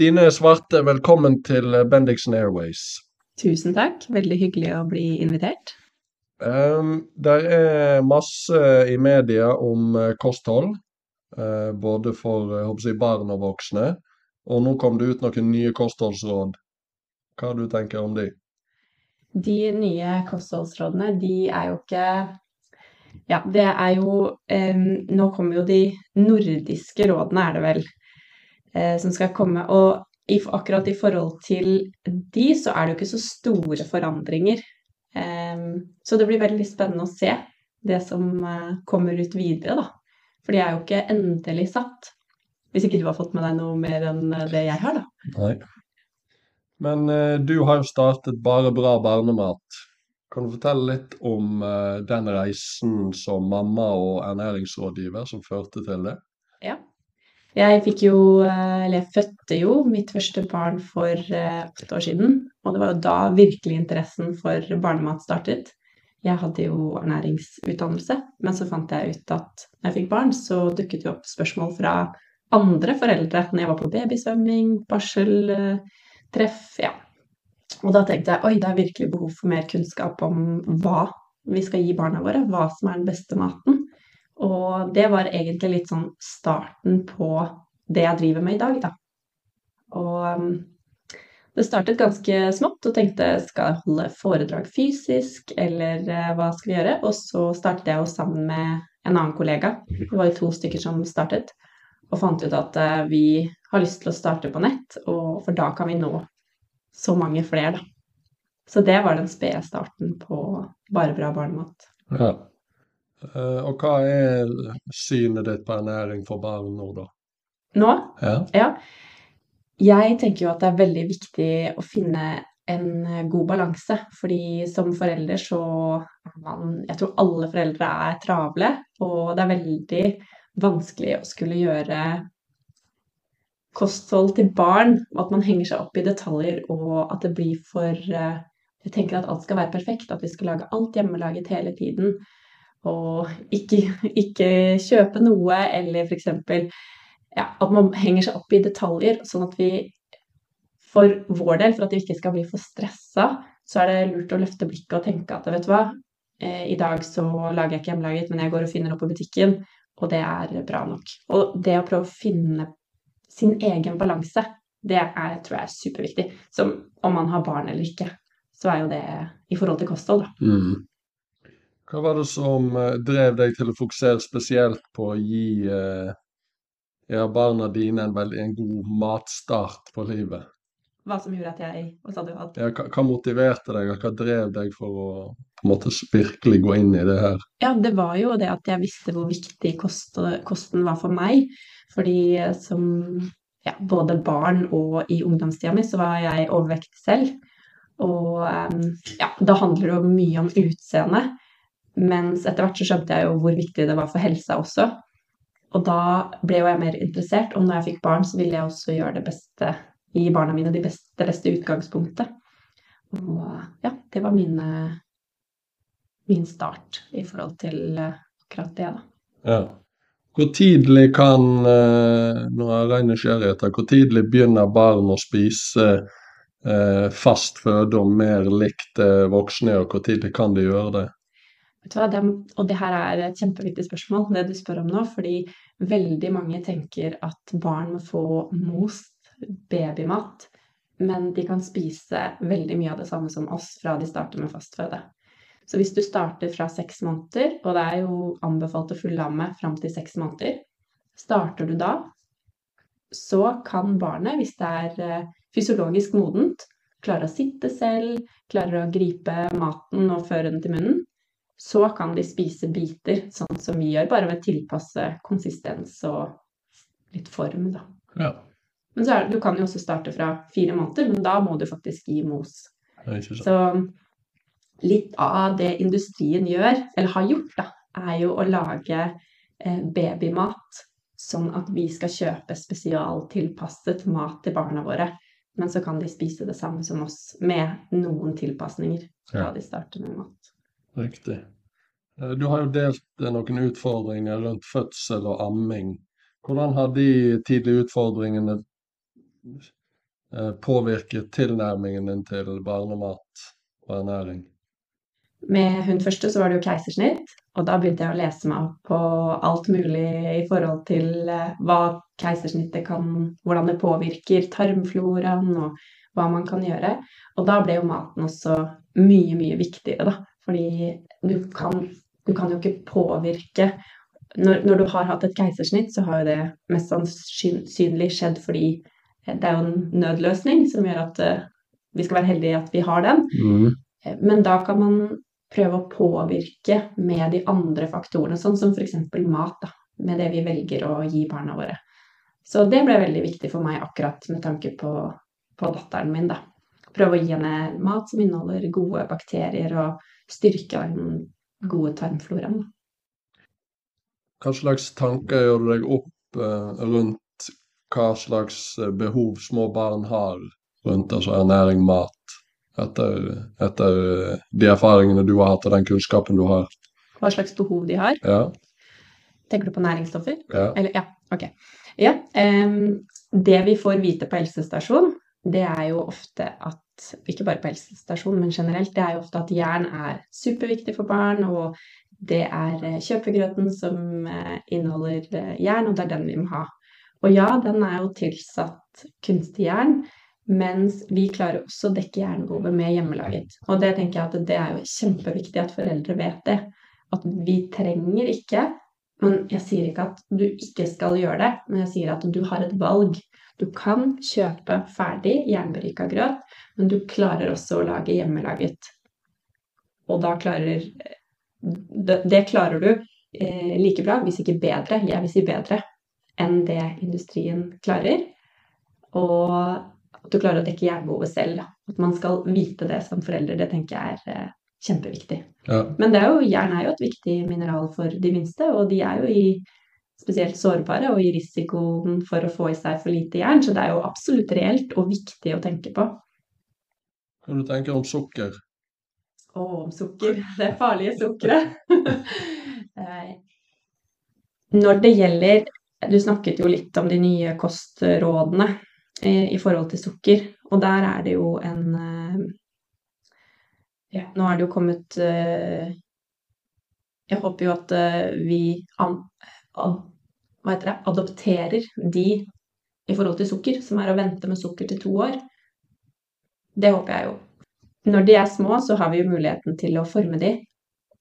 Stine Svarte, velkommen til Bendixen Airways. Tusen takk, veldig hyggelig å bli invitert. Um, der er masse i media om eh, kosthold, uh, både for jeg jeg, barn og voksne. Og nå kom det ut noen nye kostholdsråd. Hva du tenker om de? De nye kostholdsrådene, de er jo ikke Ja, det er jo um, Nå kommer jo de nordiske rådene, er det vel, uh, som skal komme. Og i, akkurat i forhold til de, så er det jo ikke så store forandringer. Eh, så det blir veldig spennende å se det som uh, kommer ut videre, da. For de er jo ikke endelig satt. Hvis ikke du har fått med deg noe mer enn eh, det jeg har, da. Nei. Men uh, du har jo startet Bare bra barnemat. Kan du fortelle litt om den reisen som mamma og ernæringsrådgiver som førte til det? Ja. Jeg fikk jo, eller jeg fødte jo mitt første barn for åtte år siden. Og det var jo da virkelig interessen for barnemat startet. Jeg hadde jo ernæringsutdannelse, men så fant jeg ut at når jeg fikk barn, så dukket det opp spørsmål fra andre foreldre når jeg var på babysvømming, barseltreff, ja. Og da tenkte jeg oi, det er virkelig behov for mer kunnskap om hva vi skal gi barna våre, hva som er den beste maten. Og det var egentlig litt sånn starten på det jeg driver med i dag, da. Og um, det startet ganske smått og tenkte skal jeg holde foredrag fysisk, eller uh, hva skal vi gjøre? Og så startet jeg jo sammen med en annen kollega, det var jo to stykker som startet, og fant ut at uh, vi har lyst til å starte på nett, og, for da kan vi nå så mange flere, da. Så det var den spede starten på Bare bra barnemat. Ja. Uh, og hva er synet ditt på ernæring for barn nå, da? Nå? Ja. ja. Jeg tenker jo at det er veldig viktig å finne en god balanse, fordi som forelder så er man Jeg tror alle foreldre er travle, og det er veldig vanskelig å skulle gjøre kosthold til barn, at man henger seg opp i detaljer, og at det blir for Jeg tenker at alt skal være perfekt, at vi skal lage alt hjemmelaget hele tiden og ikke, ikke kjøpe noe, eller f.eks. Ja, at man henger seg opp i detaljer, sånn at vi for vår del, for at vi ikke skal bli for stressa, så er det lurt å løfte blikket og tenke at vet du hva, eh, i dag så lager jeg ikke hjemmelaget, men jeg går og finner opp på butikken, og det er bra nok. Og det å prøve å finne sin egen balanse, det er, tror jeg er superviktig. Som om man har barn eller ikke, så er jo det i forhold til kosthold, da. Mm. Hva var det som uh, drev deg til å fokusere spesielt på å gi uh, ja, barna dine en, veldig, en god matstart på livet? Hva som gjorde at jeg Hva sa du? At... Ja, hva, hva, motiverte deg, og hva drev deg for å måte virkelig gå inn i det her? Ja, det var jo det at jeg visste hvor viktig kost, kosten var for meg. Fordi eh, som ja, både barn og i ungdomstida mi så var jeg overvektig selv. Og ja, da handler det jo mye om utseende. Mens etter hvert så skjønte jeg jo hvor viktig det var for helsa også. Og da ble jo jeg mer interessert, og når jeg fikk barn, så ville jeg også gjøre det beste gi barna mine det beste, beste utgangspunktet. Og ja, det var mine, min start i forhold til akkurat det, da. Ja. Hvor tidlig kan, eh, nå er jeg ren nysgjerrighet, hvor tidlig begynner barn å spise eh, fast føde og mer likt eh, voksne, og hvor tidlig kan de gjøre det? Det, og det her er et kjempeviktig spørsmål, det du spør om nå. Fordi veldig mange tenker at barn må få most babymat. Men de kan spise veldig mye av det samme som oss fra de starter med fastføde. Så hvis du starter fra seks måneder, og det er jo anbefalt å fullamme fram til seks måneder, starter du da, så kan barnet, hvis det er eh, fysiologisk modent, klare å sitte selv, klare å gripe maten og føre den til munnen, så kan de spise biter, sånn som vi gjør, bare ved å tilpasse konsistens og litt form, da. Ja. Men så er, du kan jo også starte fra fire måneder, men da må du faktisk gi mos. Så litt av det industrien gjør, eller har gjort, da, er jo å lage eh, babymat sånn at vi skal kjøpe spesialtilpasset mat til barna våre. Men så kan de spise det samme som oss, med noen tilpasninger fra ja. de starter med mat. Riktig. Eh, du har jo delt eh, noen utfordringer rundt fødsel og amming. Hvordan har de tidlige utfordringene eh, påvirket tilnærmingen din til barnemat og ernæring? Med hun første så var det jo keisersnitt, og da begynte jeg å lese meg opp på alt mulig i forhold til eh, hva keisersnittet kan Hvordan det påvirker tarmfloraen, og hva man kan gjøre. Og da ble jo maten også mye, mye viktigere, da. Fordi du kan, du kan jo ikke påvirke når, når, du har hatt et keisersnitt, så har jo det mest sannsynlig skjedd fordi det er jo en nødløsning som gjør at uh, vi skal være heldige at vi har den. Mm. Men da kan man prøve å påvirke med de andre faktorene, sånn som f.eks. mat, da, med det vi velger å gi barna våre. Så det ble veldig viktig for meg akkurat med tanke på, på datteren min. da. Prøve å gi henne mat som inneholder gode bakterier, og styrke den gode tarmfloraen. Hva slags tanker gjør du deg opp eh, rundt hva slags eh, behov små barn har rundt altså ernæring, mat? Etter, etter, de erfaringene du har hatt og den kunnskapen du har? Hva slags behov de har? Ja. Tenker du på næringsstoffer? Ja. Eller, ja, ok. Ja, um, det vi får vite på helsestasjon, det er jo ofte at Ikke bare på helsestasjon, men generelt. Det er jo ofte at jern er superviktig for barn, og det er eh, kjøpegrøten som eh, inneholder eh, jern, og det er den vi må ha. Og ja, den er jo tilsatt kunstig jern, mens vi klarer også å dekke jernbehovet med hjemmelaget. Og det tenker jeg at det er jo kjempeviktig at foreldre vet det. At vi trenger ikke Men jeg sier ikke at du ikke skal gjøre det, men jeg sier at du har et valg. Du kan kjøpe ferdig jernberika grøt, men du klarer også å lage hjemmelaget. Og da klarer Det, det klarer du eh, like bra, hvis ikke bedre, jeg vil si bedre, enn det industrien klarer. Og at du klarer å dekke jernbehovet selv. At man skal vite det som forelder, det tenker jeg er eh, kjempeviktig. Ja. Men er jo, jern er jo et viktig mineral for de minste, og de er jo i spesielt sårbare og i risikoen for å få i seg for lite jern, så det er jo absolutt reelt og viktig å tenke på. Hva du tenker om sukker? Å, om sukker. Det farlige sukkeret. Eh, når det gjelder Du snakket jo litt om de nye kostrådene i forhold til sukker. Og der er det jo en eh, ja, Nå er det jo kommet eh, Jeg håper jo at eh, vi ad, hva heter det, adopterer de i forhold til sukker, som er å vente med sukker til to år. Det håper jeg jo. Når de er små, så har vi jo muligheten til å forme de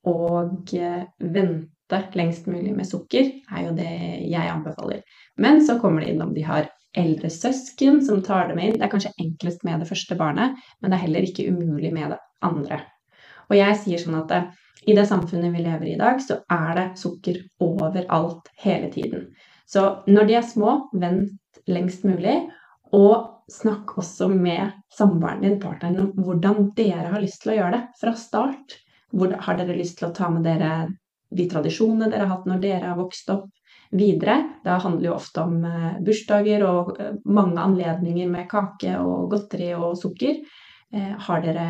og vente lengst mulig med sukker, er jo det jeg anbefaler. Men så kommer det inn om de har eldre søsken som tar dem inn. Det er kanskje enklest med det første barnet, men det er heller ikke umulig med det andre. Og jeg sier sånn at det, eh, i det samfunnet vi lever i i dag, så er det sukker overalt hele tiden. Så når de er små, vent lengst mulig. Og snakk også med samboeren din, partneren, om hvordan dere har lyst til å gjøre det fra start. Hvor, har dere lyst til å ta med dere de tradisjonene dere har hatt når dere har vokst opp? Videre. Det handler jo ofte om eh, bursdager og eh, mange anledninger med kake og godteri og sukker. Eh, har dere,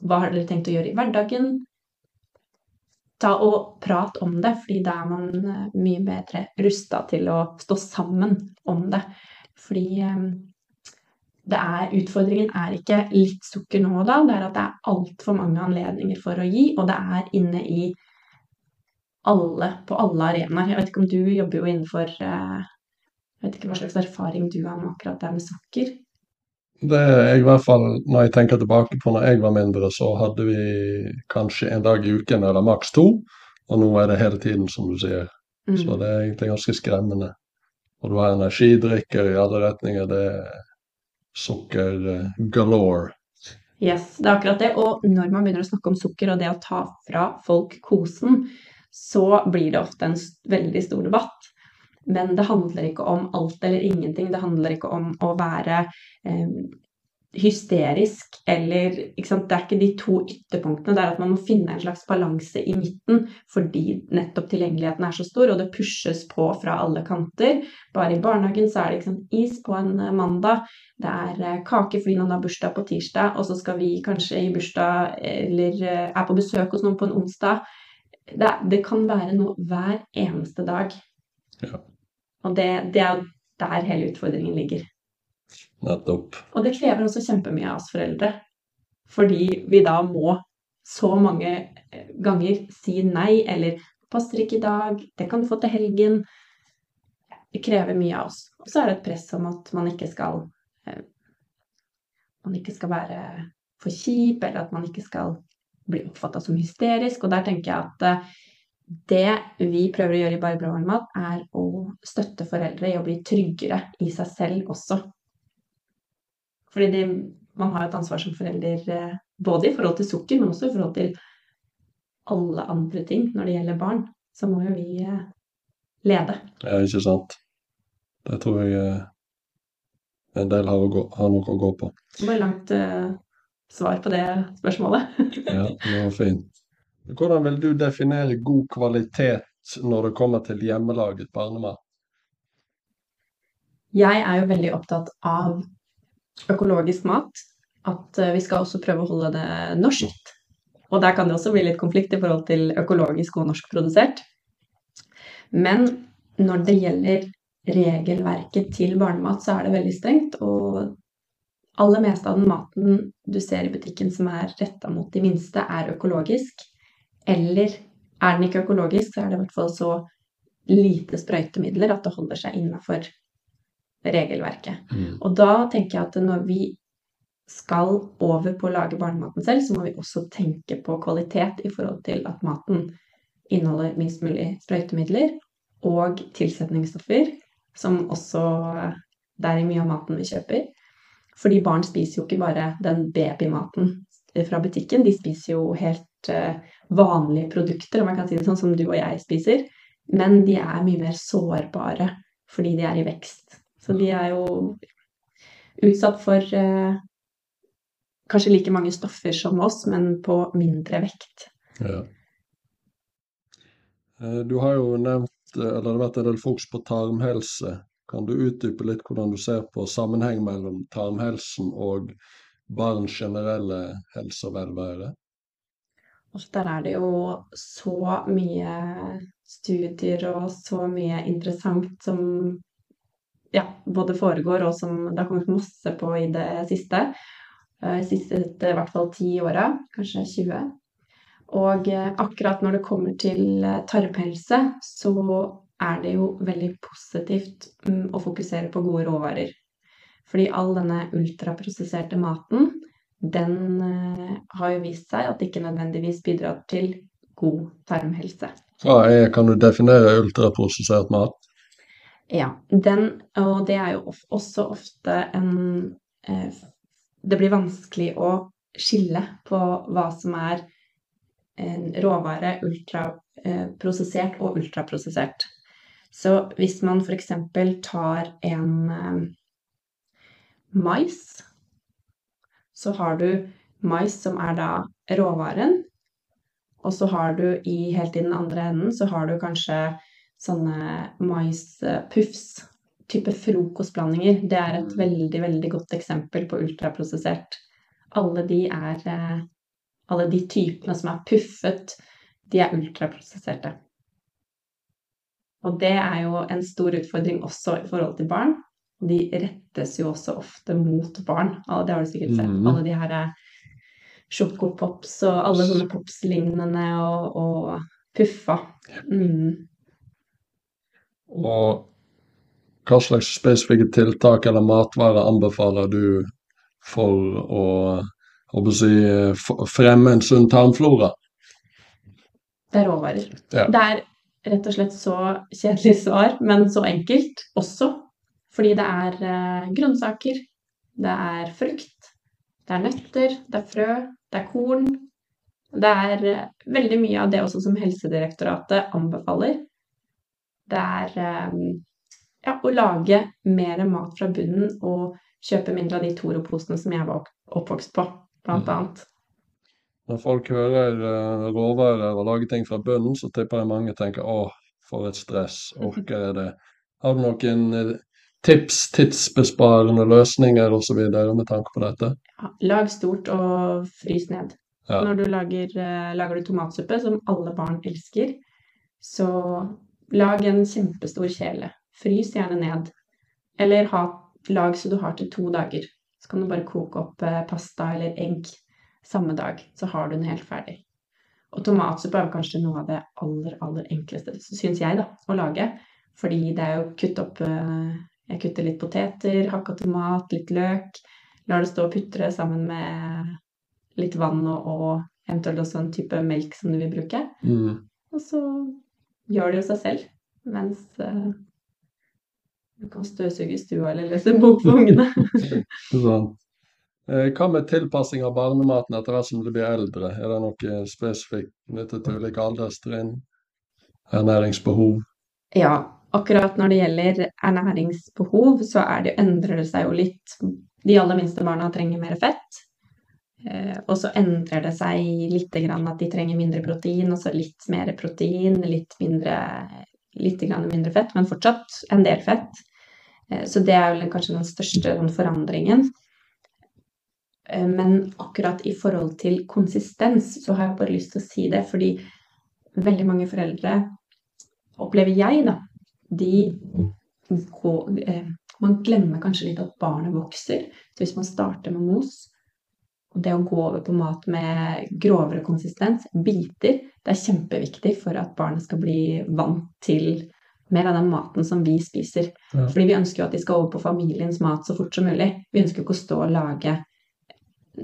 hva har dere tenkt å gjøre i hverdagen? Ta og prat om det, fordi da er man mye bedre rusta til å stå sammen om det. Fordi er, utfordringen er ikke litt sukker nå og da, det er at det er altfor mange anledninger for å gi, og det er inne i alle, på alle arenaer. Jeg vet ikke om du jobber jo innenfor eh, Jeg vet ikke hva slags erfaring du har med akkurat det med sukker? Det er i hvert fall, Når jeg tenker tilbake på når jeg var mindre, så hadde vi kanskje en dag i uken eller maks to. Og nå er det hele tiden, som du sier. Mm. Så det er egentlig ganske skremmende. Og du har energidrikker i alle retninger. Det er sukker eh, galore. Yes, det er akkurat det. Og når man begynner å snakke om sukker og det å ta fra folk kosen, så blir det ofte en veldig stor debatt. Men det handler ikke om alt eller ingenting. Det handler ikke om å være eh, hysterisk eller Det er ikke de to ytterpunktene. Det er at man må finne en slags balanse i midten fordi nettopp tilgjengeligheten er så stor, og det pushes på fra alle kanter. Bare i barnehagen så er det is på en eh, mandag, det er eh, kake fordi noen har bursdag på tirsdag, og så skal vi kanskje i bursdag eller eh, er på besøk hos noen på en onsdag det, det, kan være noe hver eneste dag. Ja. Og det, det, er jo der hele utfordringen ligger. Nettopp. Og det krever også kjempemye av oss foreldre. Fordi vi da må så mange eh, ganger si nei, eller 'passer ikke i dag', 'det kan du få til helgen'. Det krever mye av oss. Og så er det et press om at man ikke skal eh, man ikke skal være for kjip, eller at man ikke skal bli oppfatta som hysterisk. Og der tenker jeg at eh, det vi prøver å gjøre i barnemat, er å støtte foreldre i å bli tryggere i seg selv også. Fordi de, man har et ansvar som forelder eh, både i forhold til sukker, men også i forhold til alle andre ting når det gjelder barn. Så må jo vi eh, lede. Ja, ikke sant. Det tror jeg en del har, å gå, har noe å gå på. Var langt uh, svar på det spørsmålet. Ja, det var fint. Hvordan vil du definere god kvalitet når det kommer til hjemmelaget barnemat? Jeg er jo veldig opptatt av økologisk mat. At eh, vi skal også prøve å holde det norskt. Og der kan det også bli litt konflikt i forhold til økologisk og norskprodusert. Men når det gjelder regelverket til barnemat, så er det veldig strengt. Og aller meste av den maten du ser i butikken som er retta mot de minste, er økologisk. Eller er den ikke økologisk, så er det i hvert fall så lite sprøytemidler at det holder seg innafor regelverket. Mm. Og da tenker jeg at når vi skal over på å lage barnematen selv, så må vi også tenke på kvalitet i forhold til at maten inneholder minst mulig sprøytemidler og tilsetningsstoffer, som også det er i mye av maten vi kjøper. Fordi barn spiser jo ikke bare den babymaten fra butikken, de spiser jo helt eh, vanlige produkter, om jeg kan si det sånn, som du og jeg spiser. Men de er mye mer sårbare fordi de er i vekst. Så de er jo utsatt for eh, kanskje like mange stoffer som oss, men på mindre vekt. Ja. Eh, Du har jo nevnt, eh, eller det har vært en del fokus på tarmhelse. Kan du utdype litt hvordan du ser på sammenheng mellom tarmhelsen og barns generelle helse og velvære? Og der er det jo så mye studier og så mye interessant som ja, både foregår og som det har kommet masse på i det siste. Eh, Siste i hvert fall ti åra, kanskje 20. Og eh, akkurat når det kommer til eh, tarmhelse, så er det jo veldig positivt mm, å fokusere på gode råvarer. Fordi all denne ultraprosesserte maten, den eh, har jo vist seg at ikke nødvendigvis bidrar til god tarmhelse. Er, kan du definere ultraprosessert mat? Ja, den, og det er jo også ofte en eh, Det blir vanskelig å skille på hva som er en råvare, ultraprosessert og ultraprosessert. Så hvis man f.eks. tar en eh, mais, så har du mais som er da råvaren, og så har du i helt i den andre enden så har du kanskje sånne maispuffs, type frokostblandinger. Det er et veldig, veldig godt eksempel på ultraprosessert. Alle de er eh, Alle de typene som er puffet, de er ultraprosesserte. Og det er jo en stor utfordring også i forhold til barn. De rettes jo også ofte mot barn. Det har du sikkert sett. Mm. Alle de her eh, sjokopops og alle sånne pops-lignende og, og puffa. Mm. Og hva slags spesifikke tiltak eller matvarer anbefaler du for å, å si, fremme en sunn tarmflora? Det er råvarer. Ja. Det er rett og slett så kjedelig svar, men så enkelt også. Fordi det er eh, grønnsaker, det er frukt, det er nøtter, det er frø, det er korn. Det er eh, veldig mye av det også som Helsedirektoratet anbefaler. Det er eh, ja, å lage mer mat fra bunnen og kjøpe mindre av de Toro-posene som jeg var oppvokst på, blant Mm. annet. Når folk hører eh, råvarer og lager ting fra bunnen, så tipper jeg mange tenker åh, for et stress, orker jeg det? Har du noen eh, tips, tidsbesparende løsninger osv. med tanke på dette? Ja, lag stort og frys ned. Ja. Når du lager, eh, lager du tomatsuppe, som alle barn elsker, så lag en kjempestor kjele. Frys gjerne ned. Eller ha lag så du har til to dager. Så kan du bare koke opp pasta eller egg samme dag, så har du den helt ferdig. Og tomatsuppe er kanskje noe av det aller, aller enkleste, syns jeg, da, å lage. Fordi det er jo kutt opp eh, Jeg kutter litt poteter, hakka tomat, litt løk. Lar det stå og putre sammen med litt vann og, og eventuelt også en type melk som du vil bruke. Mm. Og så gjør det jo seg selv, mens uh, du kan støvsuge i stua eller lese bok for ungene. sånn. Hva med tilpassing av barnematen etter hvert som du blir eldre? Er det noe spesifikt knyttet til ulike alderstrinn? Ernæringsbehov? Ja, akkurat når det gjelder ernæringsbehov, så det, endrer det seg jo litt. De aller minste barna trenger mer fett. Eh, og så endrer det seg litt at de trenger mindre protein, og så litt mer protein, litt mindre, litt mindre fett, men fortsatt en del fett. Eh, så det er vel kanskje den største forandringen. Eh, men akkurat i forhold til konsistens så har jeg bare lyst til å si det, fordi veldig mange foreldre, opplever jeg, da, de går, eh, Man glemmer kanskje litt at barnet vokser. Så hvis man starter med mos, og det å gå over på mat med grovere konsistens, biter, det er kjempeviktig for at barnet skal bli vant til mer av den maten som vi spiser. Ja. Fordi vi ønsker jo at de skal over på familiens mat så fort som mulig. Vi ønsker jo ikke å stå og lage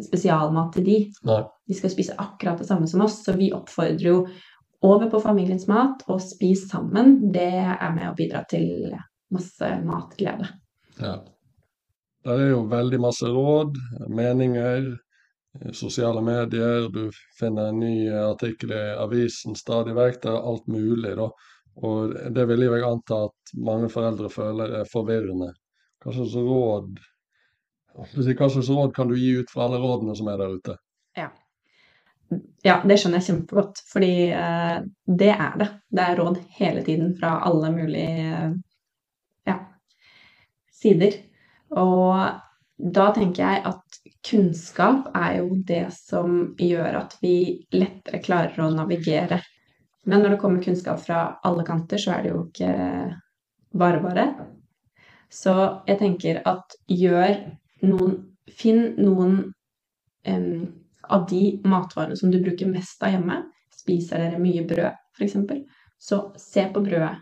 spesialmat til de. Nei. De skal spise akkurat det samme som oss, så vi oppfordrer jo over på familiens mat og spis sammen. Det er med å bidra til masse matglede. Ja. Det er jo veldig masse råd, meninger, sosiale medier. Du finner en ny artikkel i avisen stadig vekk. Det er alt mulig, da. Og det vil jeg anta at mange foreldre føler er forvirrende. Hva slags råd hva slags råd kan du gi ut fra alle rådene som er der ute? Ja. ja det skjønner jeg kjempegodt, fordi eh, det er det. Det er råd hele tiden fra alle mulige ja, sider. Og da tenker jeg at kunnskap er jo det som gjør at vi lettere klarer å navigere men når det kommer kunnskap fra alle kanter, så er det jo ikke bare bare. Så jeg tenker at gjør noen Finn noen um, av de matvarene som du bruker mest av hjemme. Spiser dere mye brød, f.eks., så se på brødet.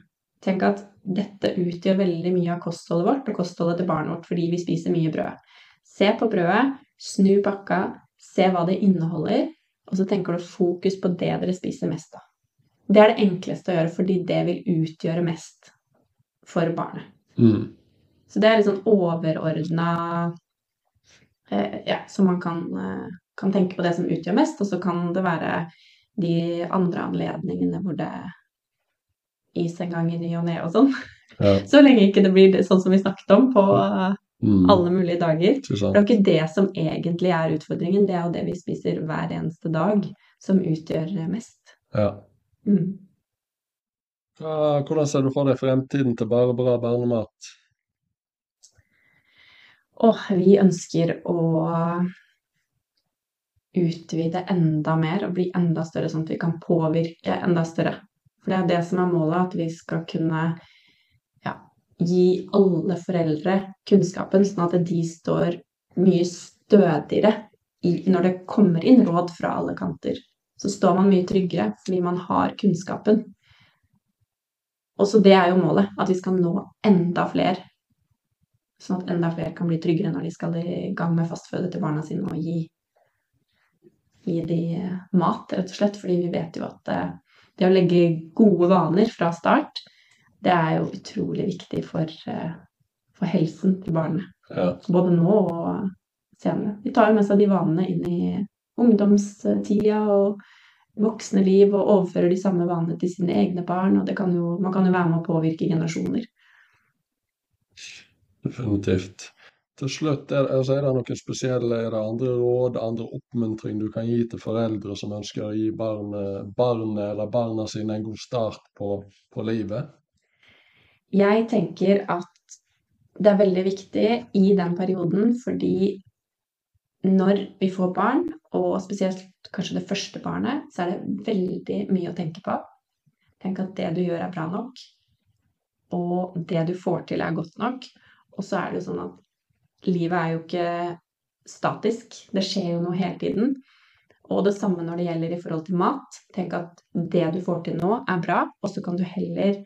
Tenk at dette utgjør veldig mye av kostholdet vårt og kostholdet til barnet vårt fordi vi spiser mye brød. Se på brødet, snu pakka, se hva det inneholder, og så tenker du fokus på det dere spiser mest av. Det er det enkleste å gjøre, fordi det vil utgjøre mest for barnet. Mm. Så det er litt sånn overordna Ja, så man kan, eh, kan, tenke på det som utgjør mest, og så kan det være de andre anledningene hvor det is en gang i ny og ne og sånn. Ja. Så lenge ikke det blir sånn som vi snakket om på mm. alle mulige dager. Det er ikke det som egentlig er utfordringen, det er jo det vi spiser hver eneste dag, som utgjør mest. Ja. Mm. Hvordan ser du for deg fremtiden til Bare bra barnemat? Åh, vi ønsker å utvide enda mer og bli enda større, sånn at vi kan påvirke enda større. For det er det som er målet, at vi skal kunne ja, gi alle foreldre kunnskapen, sånn at de står mye stødigere i, når det kommer inn råd fra alle kanter så står man mye tryggere fordi man har kunnskapen. Og så det er jo målet, at vi skal nå enda flere. Sånn at enda flere kan bli tryggere når de skal i gang med fastføde til barna sine og gi, gi de mat, rett og slett. Fordi vi vet jo at eh, det å legge gode vaner fra start, det er jo utrolig viktig for, eh, for helsen til barnet. Ja. Både nå og senere. De tar jo med seg de vanene inn i ungdomstida og voksne liv og overfører de samme vanene til sine egne barn. Og kan jo, man kan jo være med å påvirke generasjoner. Definitivt. Til slutt, er, altså, er det noen spesielle er det andre råd, andre oppmuntring du kan gi til foreldre som ønsker å gi barnet, barnet eller barna sine en god start på, på livet? Jeg tenker at det er veldig viktig i den perioden, fordi når vi får barn, og spesielt kanskje det første barnet, så er det veldig mye å tenke på. Tenk at det du gjør, er bra nok. Og det du får til, er godt nok. Og så er det jo sånn at livet er jo ikke statisk. Det skjer jo noe hele tiden. Og det samme når det gjelder i forhold til mat. Tenk at det du får til nå, er bra, og så kan du heller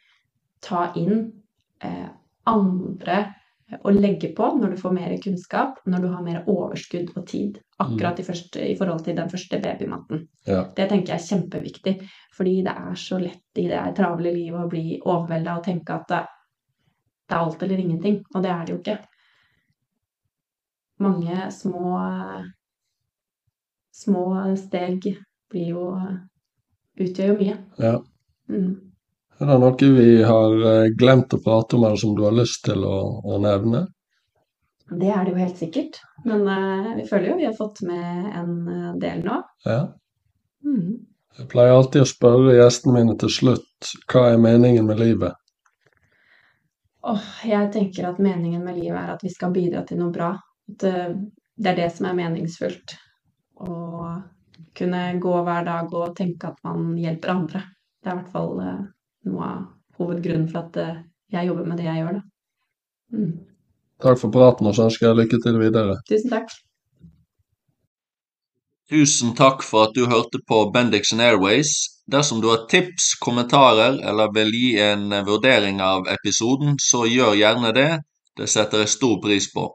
ta inn eh, andre å legge på når du får mer kunnskap, når du har mer overskudd og tid. Akkurat i, første, i forhold til den første babymaten. Ja. Det tenker jeg er kjempeviktig, fordi det er så lett i det travle livet å bli overvelda og tenke at det, er alt eller ingenting, og det er det jo ikke. Mange små små steg blir jo utgjør jo mye. ja. Mm. Er det noe vi har eh, glemt å prate om, eller som du har lyst til å, å nevne? Det er det jo helt sikkert. Men uh, vi føler jo vi har fått med en eh, del nå. Ja. Mm. Jeg pleier alltid å spørre gjestene mine til slutt hva er meningen med livet? Åh, jeg tenker at meningen med livet er at vi skal bidra til noe bra. At eh, det er det som er meningsfullt. Å kunne gå hver dag og tenke at man hjelper andre. Det er i hvert fall eh, noe av hovedgrunnen for at eh, jeg jobber med det jeg gjør, da. Mm. Takk for praten, og så ønsker jeg lykke til videre. Tusen takk. Tusen takk for at du hørte på Bendixen Airways. Dersom du har tips, kommentarer eller vil gi en vurdering av episoden, så gjør gjerne det. Det setter jeg stor pris på.